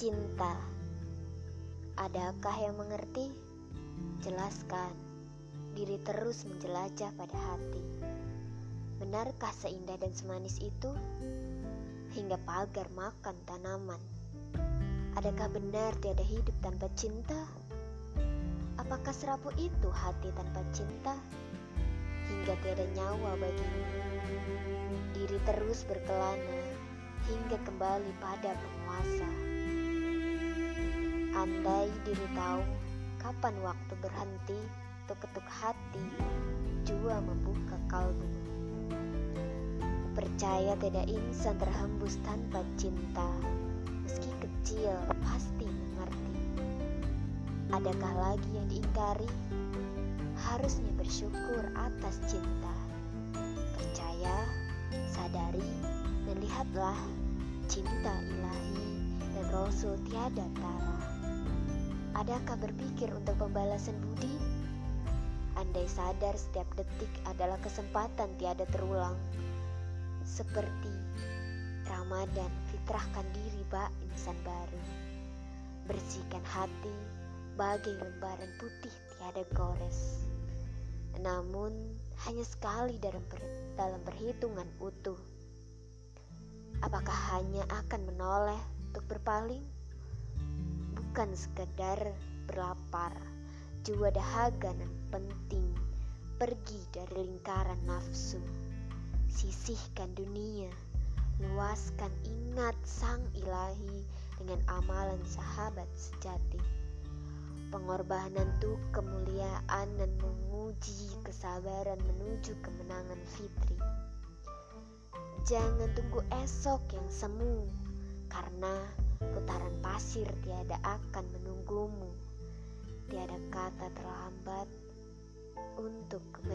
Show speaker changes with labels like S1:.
S1: Cinta, adakah yang mengerti? Jelaskan, diri terus menjelajah pada hati. Benarkah seindah dan semanis itu? Hingga pagar makan tanaman. Adakah benar tiada hidup tanpa cinta? Apakah serapu itu hati tanpa cinta? Hingga tiada nyawa bagimu. Diri terus berkelana hingga kembali pada penguasa. Andai diri tahu kapan waktu berhenti untuk ketuk hati, jua membuka kalbu. Percaya tidak insan terhembus tanpa cinta, meski kecil pasti mengerti. Adakah lagi yang diingkari? Harusnya bersyukur atas cinta. Percaya, sadari, dan lihatlah cinta ilahi dan Rasul tiada tara. Adakah berpikir untuk pembalasan budi? Andai sadar setiap detik adalah kesempatan tiada terulang. Seperti Ramadan, fitrahkan diri bak insan baru. Bersihkan hati bagai lembaran putih tiada gores. Namun hanya sekali dalam, per, dalam perhitungan utuh. Apakah hanya akan menoleh untuk berpaling? Bukan sekedar berlapar, juga dahaga dan penting pergi dari lingkaran nafsu. Sisihkan dunia, luaskan ingat sang ilahi dengan amalan sahabat sejati. Pengorbanan tuh kemuliaan dan menguji kesabaran menuju kemenangan fitri. Jangan tunggu esok yang semu, karena putaran pasir tiada akan menunggumu. Tiada kata terlambat untuk. Sungguh.